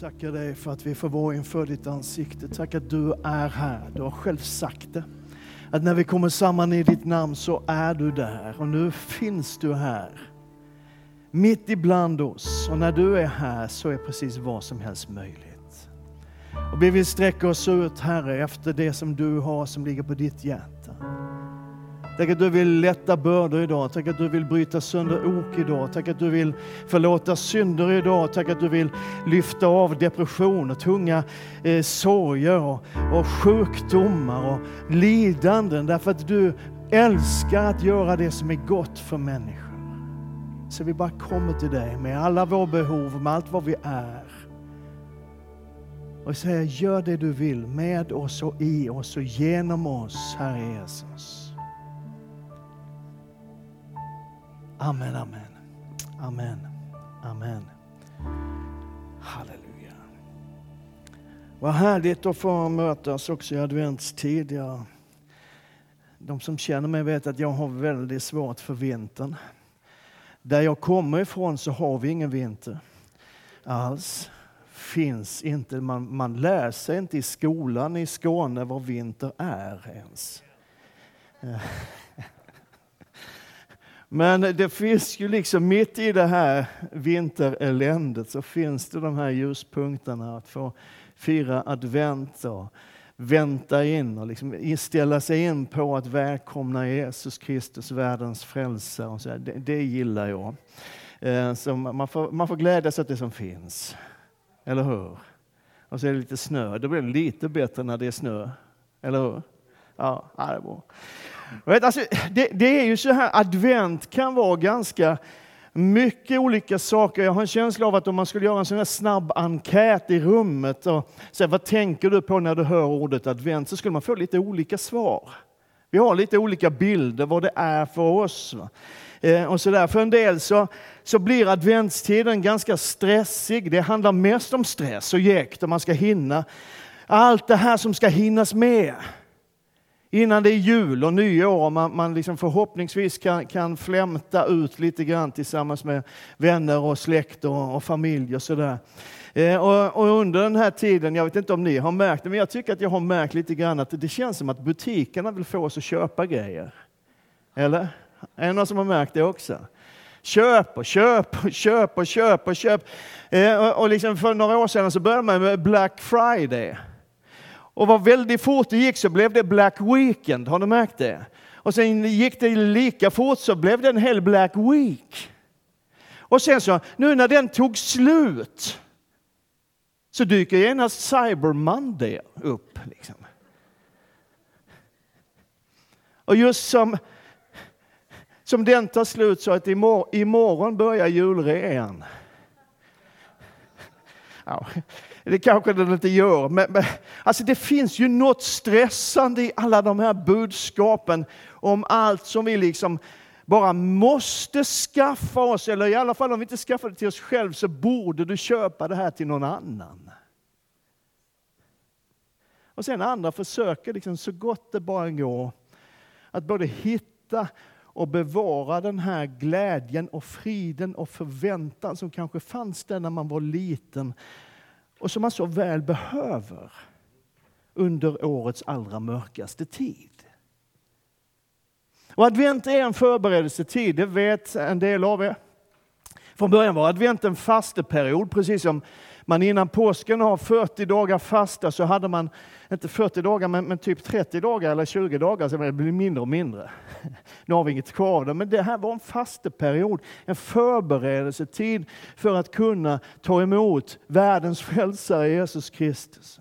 tackar dig för att vi får vara inför ditt ansikte. Tack att du är här. Du har själv sagt det. Att när vi kommer samman i ditt namn så är du där och nu finns du här. Mitt ibland oss. Och när du är här så är precis vad som helst möjligt. Och vi vill sträcka oss ut Herre efter det som du har som ligger på ditt hjärta. Tack att du vill lätta bördor idag. Tack att du vill bryta sönder ok idag. Tack att du vill förlåta synder idag. Tack att du vill lyfta av depression och tunga eh, sorger och, och sjukdomar och lidanden. Därför att du älskar att göra det som är gott för människor. Så vi bara kommer till dig med alla våra behov, med allt vad vi är. Och säger, gör det du vill med oss och i oss och genom oss, Herre Jesus. Amen, amen. Amen. Amen. Halleluja. Vad härligt att få mötas också i adventstid. Jag, de som känner mig vet att jag har väldigt svårt för vintern. Där jag kommer ifrån så har vi ingen vinter alls. Finns inte, man, man lär sig inte i skolan i Skåne vad vinter är ens. Eh, men det finns ju liksom mitt i det här vintereländet så finns det de här ljuspunkterna att få fira advent och vänta in och liksom ställa sig in på att välkomna Jesus Kristus, världens frälsare. Och så det, det gillar jag. Eh, så man får, man får glädjas åt det som finns. Eller hur? Och så är det lite snö. Det blir lite bättre när det är snö. Eller hur? Ja, det är bra. Vet, alltså, det, det, är ju så här, advent kan vara ganska mycket olika saker. Jag har en känsla av att om man skulle göra en sån här snabb enkät i rummet och säga vad tänker du på när du hör ordet advent så skulle man få lite olika svar. Vi har lite olika bilder vad det är för oss. Eh, och så där. För en del så, så blir adventstiden ganska stressig. Det handlar mest om stress och jäkt och man ska hinna allt det här som ska hinnas med innan det är jul och nyår och man, man liksom förhoppningsvis kan, kan flämta ut lite grann tillsammans med vänner och släkt och, och familj och sådär. Eh, och, och, under den här tiden, jag vet inte om ni har märkt det, men jag tycker att jag har märkt lite grann att det känns som att butikerna vill få oss att köpa grejer. Eller? Är det någon som har märkt det också? Köp och köp och köp och köp och köp. Eh, och, och liksom för några år sedan så började man med Black Friday. Och vad väldigt fort det gick så blev det Black Weekend, har du märkt det? Och sen gick det lika fort så blev det en hel Black Week. Och sen så, nu när den tog slut så dyker genast Cyber Monday upp. Liksom. Och just som, som den tar slut så att imorgon, imorgon börjar julrean. Ja, det kanske den inte gör, men, men alltså det finns ju något stressande i alla de här budskapen om allt som vi liksom bara måste skaffa oss, eller i alla fall om vi inte skaffar det till oss själv så borde du köpa det här till någon annan. Och sen andra försöker liksom så gott det bara går att både hitta och bevara den här glädjen och friden och förväntan som kanske fanns där när man var liten och som man så väl behöver under årets allra mörkaste tid. Och advent är en förberedelsetid, det vet en del av er. Från början var advent en fasteperiod, precis som man innan påsken har 40 dagar fasta så hade man, inte 40 dagar, men, men typ 30 dagar eller 20 dagar, så det blir mindre och mindre. Nu har vi inget kvar där, men det här var en fasteperiod, en förberedelsetid för att kunna ta emot världens frälsare Jesus Kristus.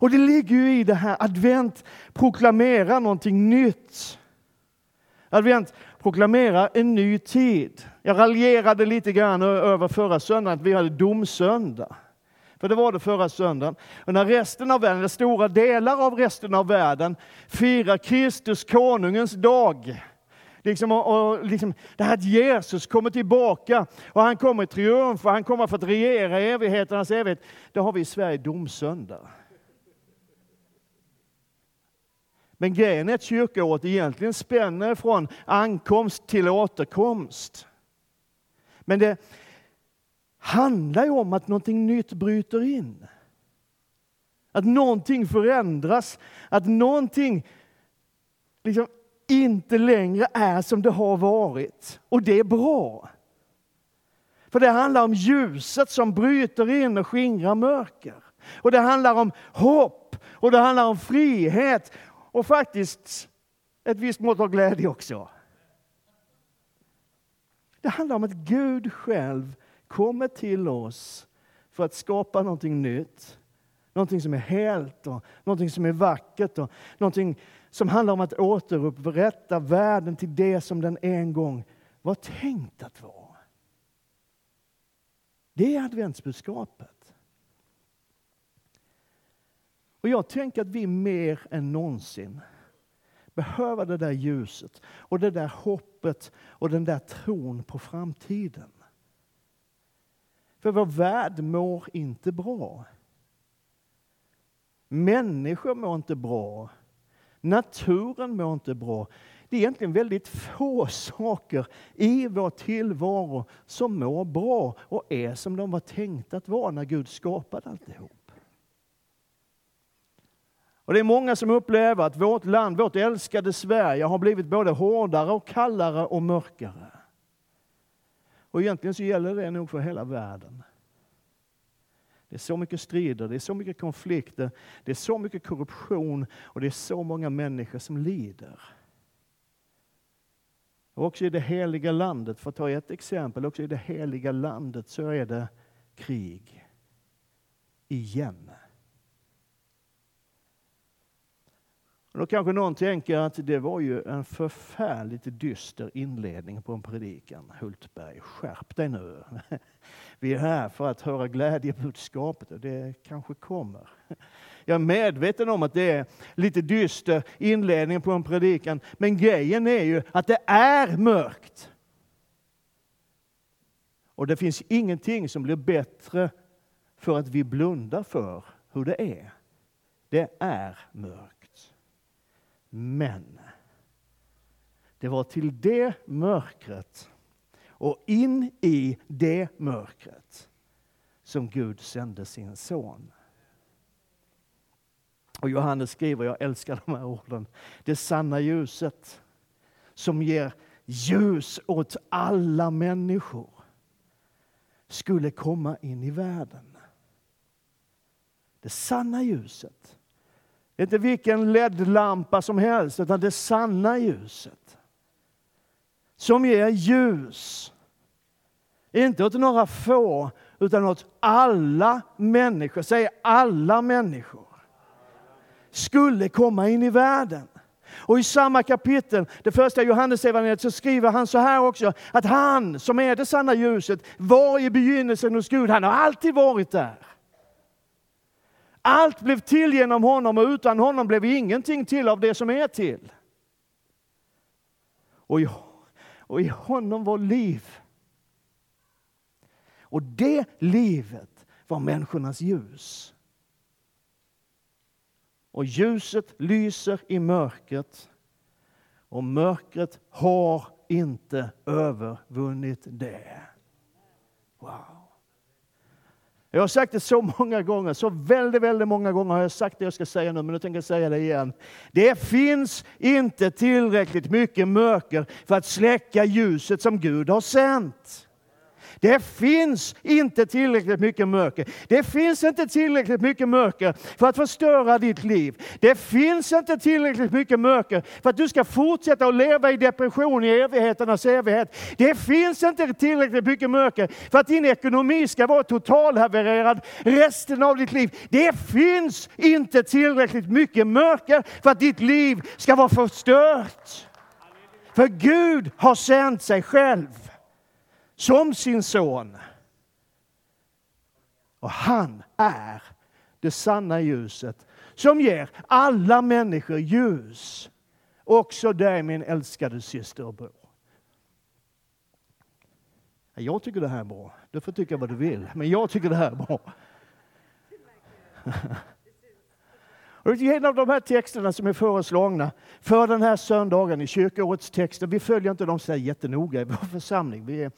Och det ligger ju i det här, advent proklamerar någonting nytt. Advent proklamerar en ny tid. Jag raljerade lite grann över förra söndagen att vi hade domsöndag. För det var det förra söndagen. Och när resten av världen, eller stora delar av resten av världen firar Kristus konungens dag. Liksom, och, och, liksom, det här att Jesus kommer tillbaka och han kommer i triumf och han kommer för att regera i evigheternas evighet. Det har vi i Sverige domsöndag. Men grejen är att kyrkoåret egentligen spänner från ankomst till återkomst. Men det, handlar ju om att någonting nytt bryter in. Att någonting förändras, att någonting liksom inte längre är som det har varit. Och det är bra. För det handlar om ljuset som bryter in och skingrar mörker. Och det handlar om hopp och det handlar om frihet och faktiskt ett visst mått av glädje också. Det handlar om att Gud själv kommer till oss för att skapa någonting nytt. Någonting som är helt och någonting som är vackert och någonting som handlar om att återupprätta världen till det som den en gång var tänkt att vara. Det är adventsbudskapet. Och jag tänker att vi mer än någonsin behöver det där ljuset och det där hoppet och den där tron på framtiden. För vår värld mår inte bra. Människor mår inte bra. Naturen mår inte bra. Det är egentligen väldigt få saker i vår tillvaro som mår bra och är som de var tänkta att vara när Gud skapade alltihop. Och det är många som upplever att vårt land, vårt älskade Sverige, har blivit både hårdare och kallare och mörkare. Och egentligen så gäller det nog för hela världen. Det är så mycket strider, det är så mycket konflikter, det är så mycket korruption och det är så många människor som lider. Och också i det heliga landet, för att ta ett exempel, också i det heliga landet så är det krig. Igen. Då kanske någon tänker att det var ju en förfärligt dyster inledning på en predikan. Hultberg, skärp dig nu. Vi är här för att höra glädjebudskapet och det kanske kommer. Jag är medveten om att det är lite dyster inledning på en predikan, men grejen är ju att det är mörkt. Och det finns ingenting som blir bättre för att vi blundar för hur det är. Det är mörkt. Men det var till det mörkret och in i det mörkret som Gud sände sin son. Och Johannes skriver, jag älskar de här orden, det sanna ljuset som ger ljus åt alla människor skulle komma in i världen. Det sanna ljuset. Inte vilken LED-lampa som helst, utan det sanna ljuset. Som ger ljus. Inte åt några få, utan åt alla människor. Säg alla människor skulle komma in i världen. Och i samma kapitel, det första Johannesevangeliet, så skriver han så här också, att han som är det sanna ljuset var i begynnelsen hos Gud. Han har alltid varit där. Allt blev till genom honom och utan honom blev ingenting till av det som är till. Och i, och i honom var liv. Och det livet var människornas ljus. Och ljuset lyser i mörkret och mörkret har inte övervunnit det. Wow. Jag har sagt det så många gånger, så väldigt, väldigt många gånger har jag sagt det jag ska säga nu, men nu tänker jag säga det igen. Det finns inte tillräckligt mycket mörker för att släcka ljuset som Gud har sänt. Det finns inte tillräckligt mycket mörker. Det finns inte tillräckligt mycket mörker för att förstöra ditt liv. Det finns inte tillräckligt mycket mörker för att du ska fortsätta att leva i depression i evigheternas evighet. Det finns inte tillräckligt mycket mörker för att din ekonomi ska vara totalhavererad resten av ditt liv. Det finns inte tillräckligt mycket mörker för att ditt liv ska vara förstört. För Gud har sänt sig själv som sin son. Och han är det sanna ljuset som ger alla människor ljus. Också dig min älskade syster och bror. Jag tycker det här är bra. Du får tycka vad du vill, men jag tycker det här är bra. Och en av de här texterna som är föreslagna för den här söndagen i kyrkoårets texter, vi följer inte dem så jättenoga i vår församling. Vi är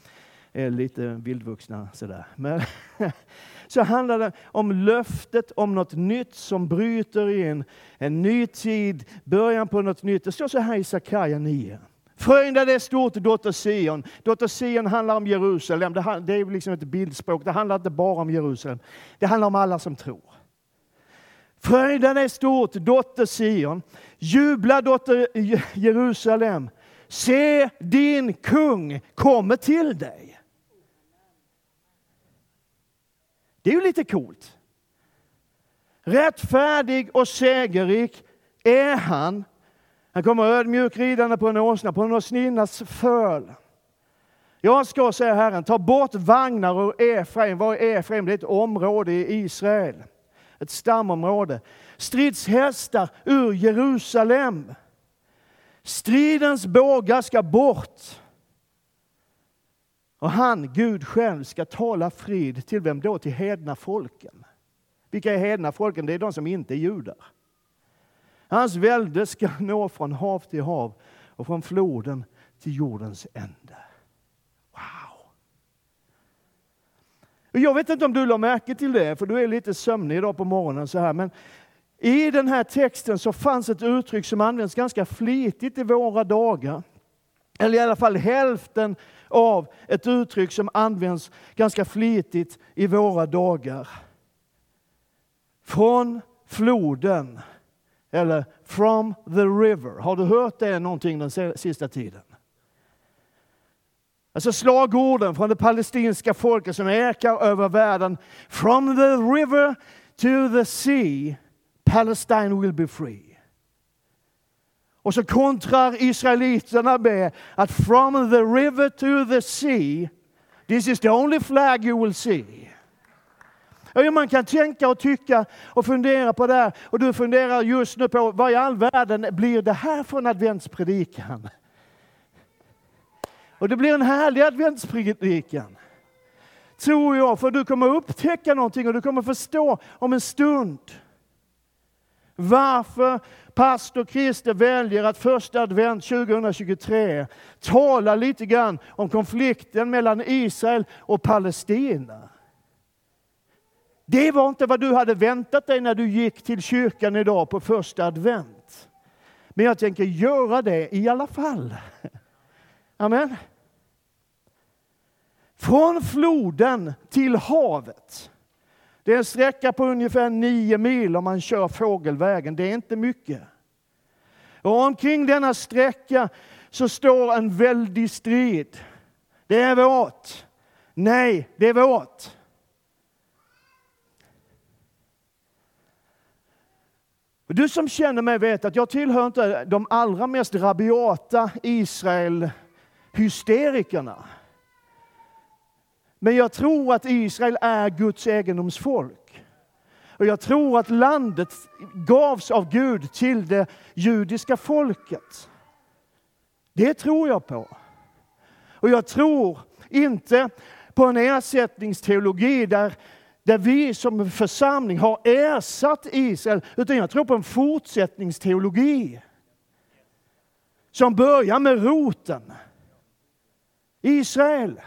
är lite vildvuxna sådär. Men så handlar det om löftet om något nytt som bryter in. En ny tid, början på något nytt. Det står så här i Sakarja 9. Fröjda det stort, dotter Sion. Dotter Sion handlar om Jerusalem. Det är liksom ett bildspråk. Det handlar inte bara om Jerusalem. Det handlar om alla som tror. Fröjden är stort, dotter Sion. Jubla, dotter Jerusalem. Se, din kung kommer till dig. Det är ju lite coolt. Rättfärdig och segerrik är han. Han kommer ödmjuk ridande på en åsna, på en åsninnas föl. Jag ska, säger Herren, ta bort vagnar ur Efraim. Vad är Efraim? Det är ett område i Israel. Ett stamområde. Stridshästar ur Jerusalem. Stridens bågar ska bort. Och han, Gud själv, ska tala frid till vem då? Till hedna folken. Vilka är hedna folken? Det är de som inte är judar. Hans välde ska nå från hav till hav och från floden till jordens ände. Wow! Jag vet inte om du la märke till det, för du är lite sömnig idag på morgonen. så här, men i den här texten så fanns ett uttryck som används ganska flitigt i våra dagar. Eller i alla fall hälften av ett uttryck som används ganska flitigt i våra dagar. Från floden, eller from the river. Har du hört det någonting den sista tiden? Alltså slagorden från det palestinska folket som ekar över världen. From the river to the sea, Palestine will be free. Och så kontrar israeliterna med att from the river to the sea, this is the only flag you will see. Ja, man kan tänka och tycka och fundera på det här. Och du funderar just nu på vad i all världen blir det här för en adventspredikan? Och det blir en härlig adventspredikan. Tror jag, för du kommer upptäcka någonting och du kommer förstå om en stund varför pastor Christer väljer att första advent 2023 tala lite grann om konflikten mellan Israel och Palestina. Det var inte vad du hade väntat dig när du gick till kyrkan idag på första advent. Men jag tänker göra det i alla fall. Amen. Från floden till havet. Det är en sträcka på ungefär nio mil om man kör fågelvägen. Det är inte mycket. Och omkring denna sträcka så står en väldig strid. Det är vårt. Nej, det är vårt. Du som känner mig vet att jag tillhör inte de allra mest rabiata Israel-hysterikerna. Men jag tror att Israel är Guds egendomsfolk. Och jag tror att landet gavs av Gud till det judiska folket. Det tror jag på. Och jag tror inte på en ersättningsteologi där, där vi som församling har ersatt Israel, utan jag tror på en fortsättningsteologi som börjar med roten. Israel.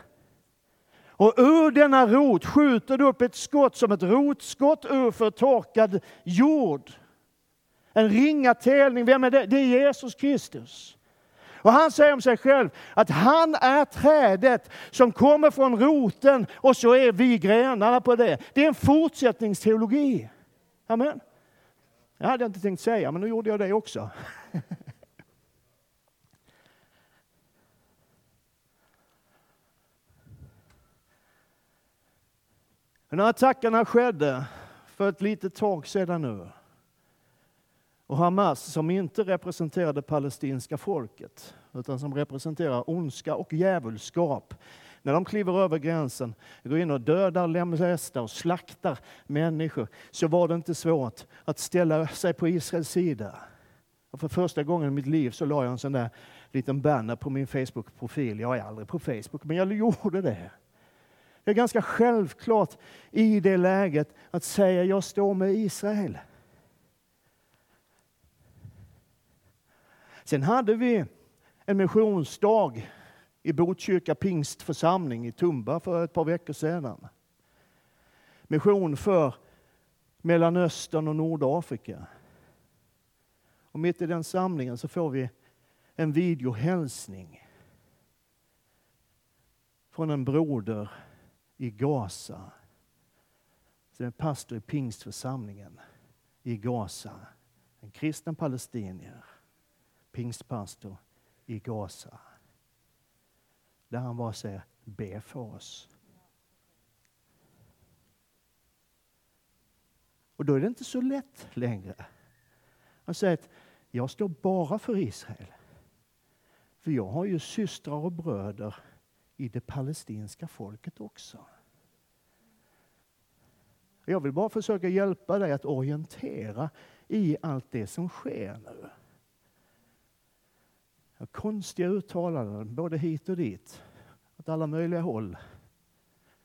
Och ur denna rot skjuter du upp ett skott som ett rotskott ur förtorkad jord. En ringa telning, vem är det? Det är Jesus Kristus. Och han säger om sig själv att han är trädet som kommer från roten och så är vi grenarna på det. Det är en fortsättningsteologi. Amen. Jag hade inte tänkt säga, men nu gjorde jag det också. När attackerna skedde för ett litet tag sedan nu och Hamas som inte representerar det palestinska folket utan som representerar ondska och djävulskap. När de kliver över gränsen, går in och dödar, lemlästar och slaktar människor så var det inte svårt att ställa sig på Israels sida. Och för första gången i mitt liv så la jag en sån där liten banner på min Facebook-profil. Jag är aldrig på Facebook, men jag gjorde det. Det är ganska självklart i det läget att säga jag står med Israel. Sen hade vi en missionsdag i Botkyrka pingstförsamling i Tumba för ett par veckor sedan. Mission för Mellanöstern och Nordafrika. Och mitt i den samlingen så får vi en videohälsning från en broder i Gaza. Som är pastor i pingstförsamlingen i Gaza. En kristen palestinier, pingstpastor i Gaza. Där han bara säger, be för oss. Och då är det inte så lätt längre. Han säger att jag står bara för Israel. För jag har ju systrar och bröder i det palestinska folket också. Jag vill bara försöka hjälpa dig att orientera i allt det som sker nu. Konstiga uttalanden, både hit och dit, åt alla möjliga håll.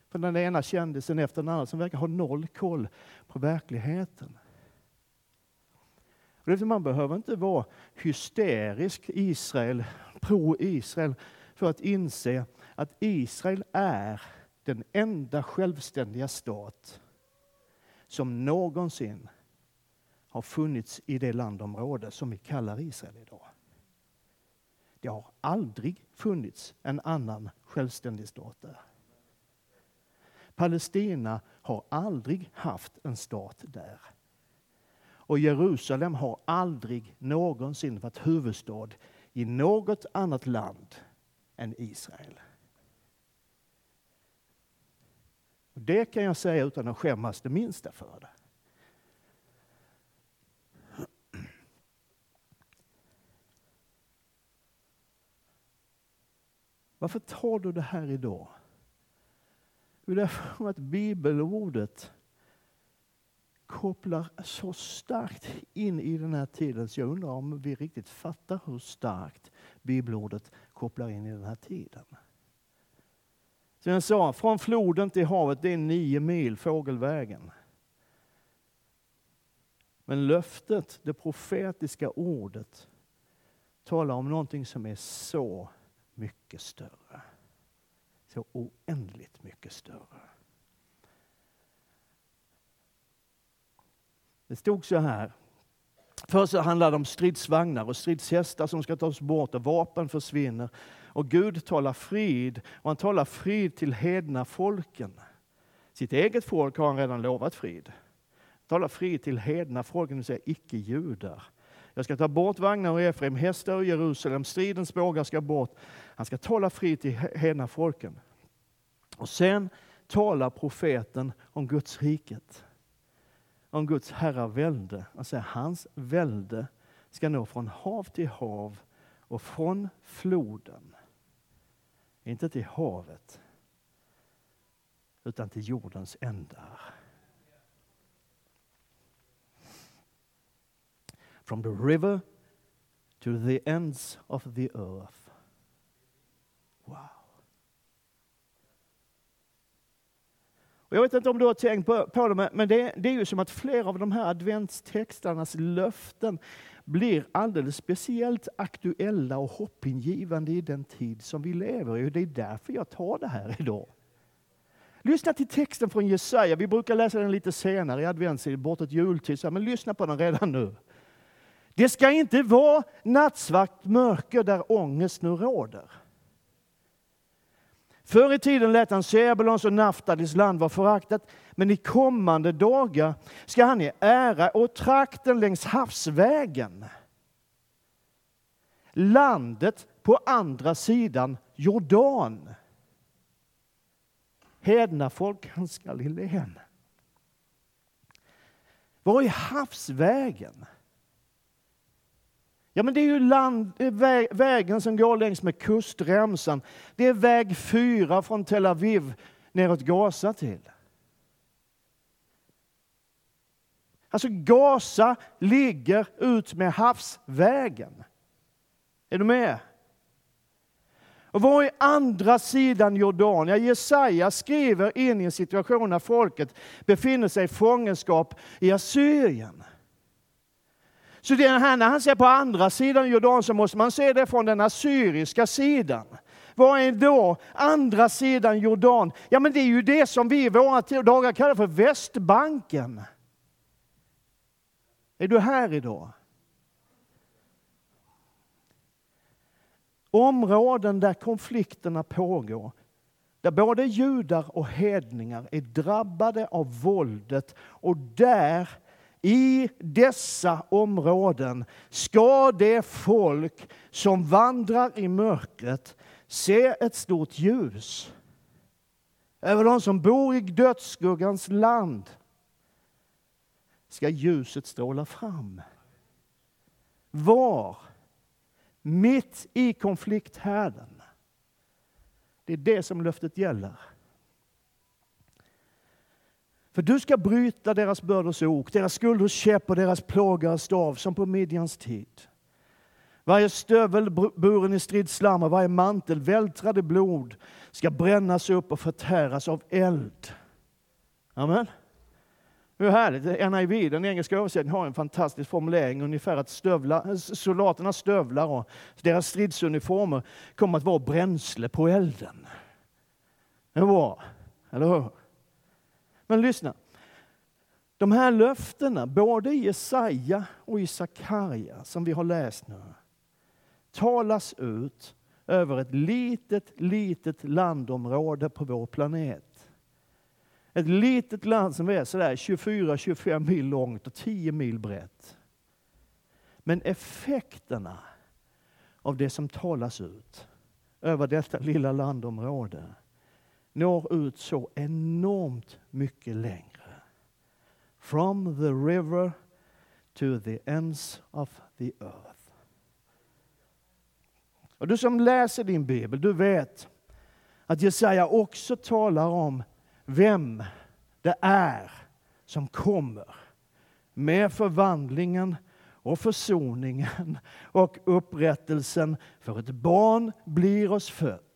Från den ena kändisen efter den andra som verkar ha noll koll på verkligheten. Man behöver inte vara hysterisk Israel, pro-Israel, för att inse att Israel är den enda självständiga stat som någonsin har funnits i det landområde som vi kallar Israel idag. Det har aldrig funnits en annan självständig stat där. Palestina har aldrig haft en stat där. Och Jerusalem har aldrig någonsin varit huvudstad i något annat land än Israel. Det kan jag säga utan att skämmas det minsta för det. Varför tar du det här idag? Jo, därför att bibelordet kopplar så starkt in i den här tiden så jag undrar om vi riktigt fattar hur starkt bibelordet kopplar in i den här tiden. Som jag sa, från floden till havet, det är nio mil fågelvägen. Men löftet, det profetiska ordet, talar om någonting som är så mycket större. Så oändligt mycket större. Det stod så här. Först handlar det om stridsvagnar och stridshästar som ska tas bort och vapen försvinner. Och Gud talar frid och han talar frid till hedna folken. Sitt eget folk har han redan lovat frid. Han talar frid till hedna folken, det vill säga icke-judar. Jag ska ta bort vagnar och Efraim, hästar och Jerusalem, stridens bågar ska bort. Han ska tala frid till hedna folken. Och sen talar profeten om Guds riket. Om Guds herravälde. Alltså hans välde ska nå från hav till hav och från floden. Inte till havet, utan till jordens ändar. From the river to the ends of the earth. Wow. Och jag vet inte om du har tänkt på, på det, men det, det är ju som att flera av de här adventstexternas löften blir alldeles speciellt aktuella och hoppingivande i den tid som vi lever i. Det är därför jag tar det här idag. Lyssna till texten från Jesaja. Vi brukar läsa den lite senare i adventstid, bortåt jultid, men lyssna på den redan nu. Det ska inte vara nattsvart mörker där ångest nu råder. Förr i tiden lät han Sebulons och Naftalis land vara föraktat, men i kommande dagar ska han ge ära åt trakten längs havsvägen. Landet på andra sidan Jordan. Hedna folkens Galileen. Var är havsvägen? Ja, men det är ju land, vägen som går längs med kustremsan. Det är väg fyra från Tel Aviv neråt Gaza till. Alltså Gaza ligger ut med havsvägen. Är du med? Och var är andra sidan Jordan? Ja, Jesaja skriver in i en situation när folket befinner sig i fångenskap i Assyrien. Så det här, när han ser på andra sidan Jordan så måste man se det från den assyriska sidan. Vad är då andra sidan Jordan? Ja, men det är ju det som vi i våra dagar kallar för Västbanken. Är du här idag? Områden där konflikterna pågår, där både judar och hedningar är drabbade av våldet och där i dessa områden ska det folk som vandrar i mörkret se ett stort ljus. Över de som bor i dödsskuggans land ska ljuset stråla fram. Var? Mitt i konflikthärden. Det är det som löftet gäller. För du ska bryta deras bördors ok, deras skulders käpp och deras plågares stav som på Midjans tid. Varje stövel buren i stridsslam och varje mantel vältrad i blod ska brännas upp och förtäras av eld. Amen. Hur härligt! NIV, den engelska översättningen, har en fantastisk formulering ungefär att stövla, soldaternas stövlar och deras stridsuniformer kommer att vara bränsle på elden. Det är bra, eller hur? Men lyssna. De här löftena, både i Jesaja och i Sakarja, som vi har läst nu, talas ut över ett litet, litet landområde på vår planet. Ett litet land som är sådär 24-25 mil långt och 10 mil brett. Men effekterna av det som talas ut över detta lilla landområde når ut så enormt mycket längre. From the river to the ends of the earth. Och du som läser din bibel, du vet att Jesaja också talar om vem det är som kommer med förvandlingen och försoningen och upprättelsen. För ett barn blir oss fött.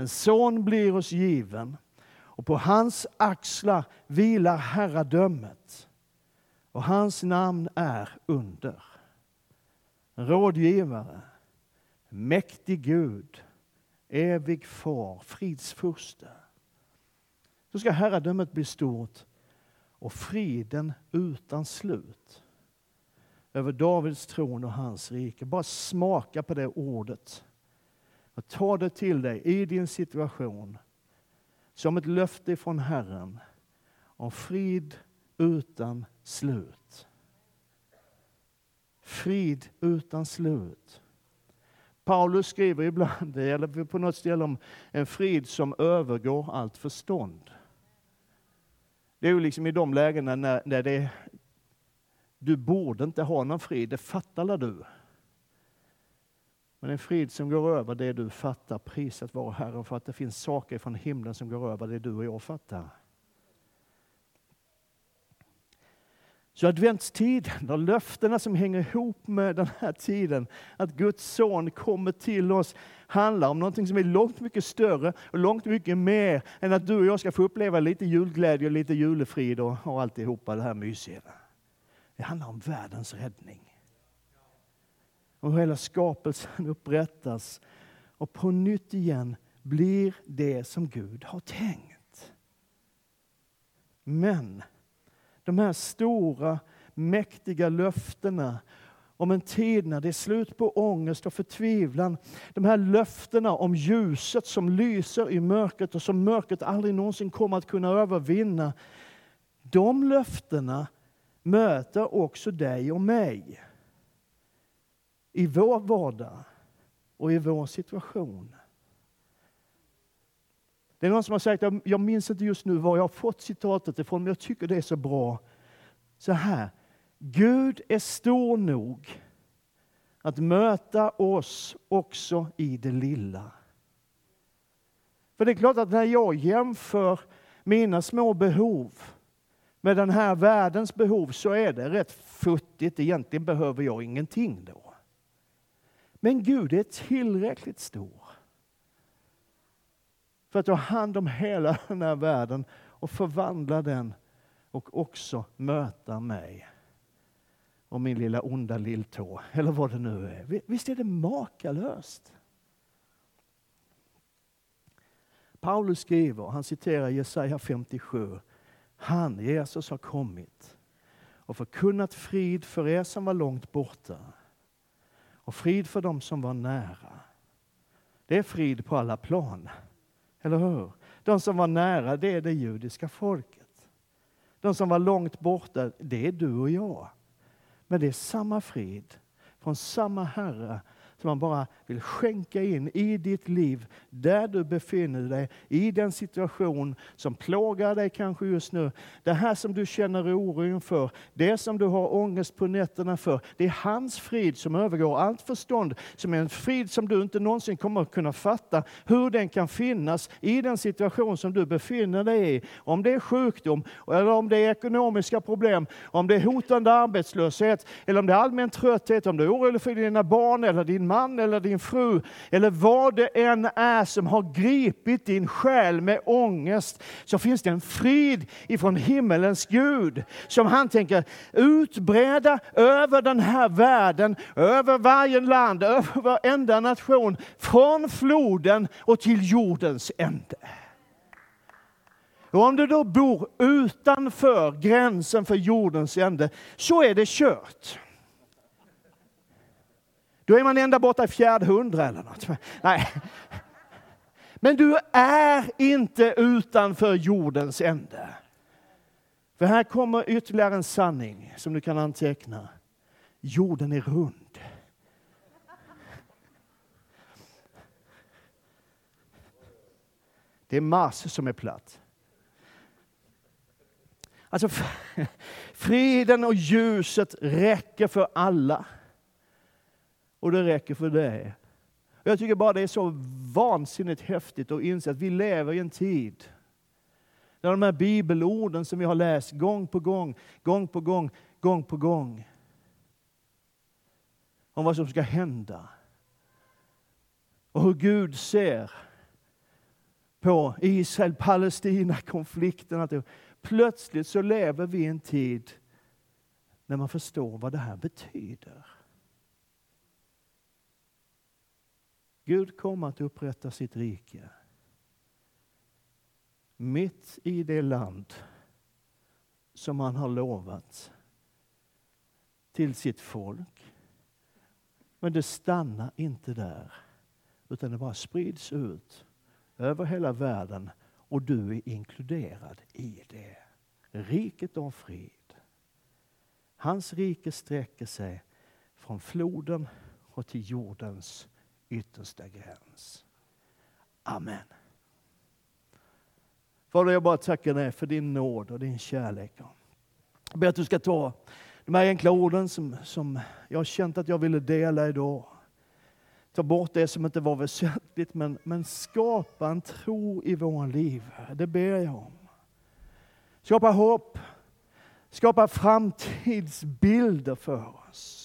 En son blir oss given och på hans axlar vilar herradömet. Och hans namn är under. Rådgivare, mäktig Gud, evig far, fridsfurste. Så ska herradömet bli stort och friden utan slut över Davids tron och hans rike. Bara smaka på det ordet. Och ta det till dig i din situation som ett löfte från Herren om frid utan slut. Frid utan slut. Paulus skriver ibland, eller på något ställe om en frid som övergår allt förstånd. Det är ju liksom i de lägena när, när det, du borde inte ha någon frid, det fattar du. Men en frid som går över det du fattar, prisat vare Herren för att det finns saker från himlen som går över det du och jag fattar. Så adventstiden och löftena som hänger ihop med den här tiden, att Guds son kommer till oss, handlar om någonting som är långt mycket större och långt mycket mer än att du och jag ska få uppleva lite julglädje och lite julefrid och, och alltihopa det här mysiga. Det handlar om världens räddning. Och hela skapelsen upprättas och på nytt igen blir det som Gud har tänkt. Men de här stora, mäktiga löftena om en tid när det är slut på ångest och förtvivlan. De här löftena om ljuset som lyser i mörkret och som mörkret aldrig någonsin kommer att kunna övervinna. De löftena möter också dig och mig i vår vardag och i vår situation. Det är någon som har sagt, jag minns inte just nu var jag har fått citatet ifrån, men jag tycker det är så bra. Så här, Gud är stor nog att möta oss också i det lilla. För det är klart att när jag jämför mina små behov med den här världens behov så är det rätt futtigt. Egentligen behöver jag ingenting då. Men Gud är tillräckligt stor för att ta hand om hela den här världen och förvandla den och också möta mig och min lilla onda lilltå, eller vad det nu är. Visst är det makalöst? Paulus skriver, han citerar Jesaja 57. Han, Jesus, har kommit och förkunnat frid för er som var långt borta och frid för dem som var nära. Det är frid på alla plan, eller hur? De som var nära, det är det judiska folket. De som var långt borta, det är du och jag. Men det är samma frid från samma Herre som han bara vill skänka in i ditt liv, där du befinner dig, i den situation som plågar dig kanske just nu. Det här som du känner oro inför, det som du har ångest på nätterna för, det är hans frid som övergår allt förstånd, som är en frid som du inte någonsin kommer att kunna fatta hur den kan finnas i den situation som du befinner dig i. Om det är sjukdom, eller om det är ekonomiska problem, om det är hotande arbetslöshet, eller om det är allmän trötthet, om du är orolig för dina barn eller din man eller din fru eller vad det än är som har gripit din själ med ångest så finns det en frid ifrån himmelens Gud som han tänker utbreda över den här världen, över varje land, över varenda nation, från floden och till jordens ände. Och om du då bor utanför gränsen för jordens ände så är det kört. Då är man ända borta i fjärde hundra eller något. Nej. Men du är inte utanför jordens ände. För här kommer ytterligare en sanning som du kan anteckna. Jorden är rund. Det är Mars som är platt. Alltså, friden och ljuset räcker för alla. Och det räcker för dig. Jag tycker bara det är så vansinnigt häftigt att inse att vi lever i en tid där de här bibelorden som vi har läst gång på gång, gång på gång, gång på gång om vad som ska hända och hur Gud ser på Israel-Palestina-konflikten. Plötsligt så lever vi i en tid när man förstår vad det här betyder. Gud kommer att upprätta sitt rike mitt i det land som han har lovat till sitt folk. Men det stannar inte där, utan det bara sprids ut över hela världen och du är inkluderad i det. Riket av frid. Hans rike sträcker sig från floden och till jordens yttersta gräns. Amen. Fader, jag bara tackar dig för din nåd och din kärlek. Jag ber att du ska ta de här enkla orden som, som jag har känt att jag ville dela idag. Ta bort det som inte var väsentligt, men, men skapa en tro i våra liv. Det ber jag om. Skapa hopp, skapa framtidsbilder för oss.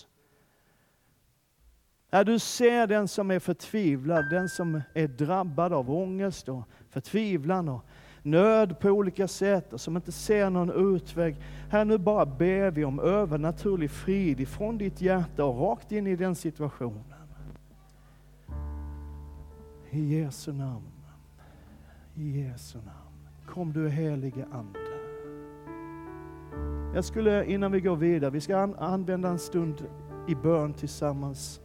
När du ser den som är förtvivlad, den som är drabbad av ångest och förtvivlan och nöd på olika sätt och som inte ser någon utväg. Här nu bara ber vi om övernaturlig frid ifrån ditt hjärta och rakt in i den situationen. I Jesu namn. I Jesu namn. Kom du helige Ande. Jag skulle innan vi går vidare, vi ska använda en stund i bön tillsammans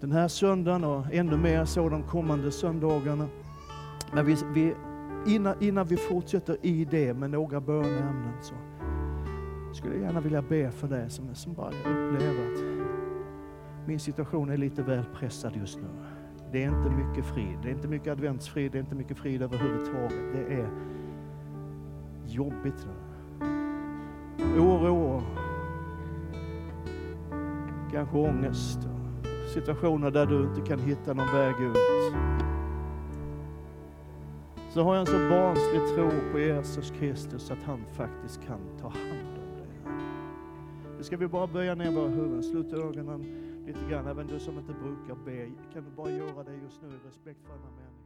den här söndagen och ännu mer så de kommande söndagarna. Men vi, vi, innan, innan vi fortsätter i det med några böneämnen så skulle jag gärna vilja be för dig som, som bara upplever att min situation är lite väl pressad just nu. Det är inte mycket frid, det är inte mycket adventsfrid, det är inte mycket frid överhuvudtaget. Det är jobbigt nu. Oro, kanske ångest situationer där du inte kan hitta någon väg ut. Så har jag en så barnslig tro på Jesus Kristus att han faktiskt kan ta hand om dig. Nu ska vi bara böja ner våra huvuden, sluta ögonen lite grann. Även du som inte brukar be, kan du bara göra det just nu i respekt för andra människor.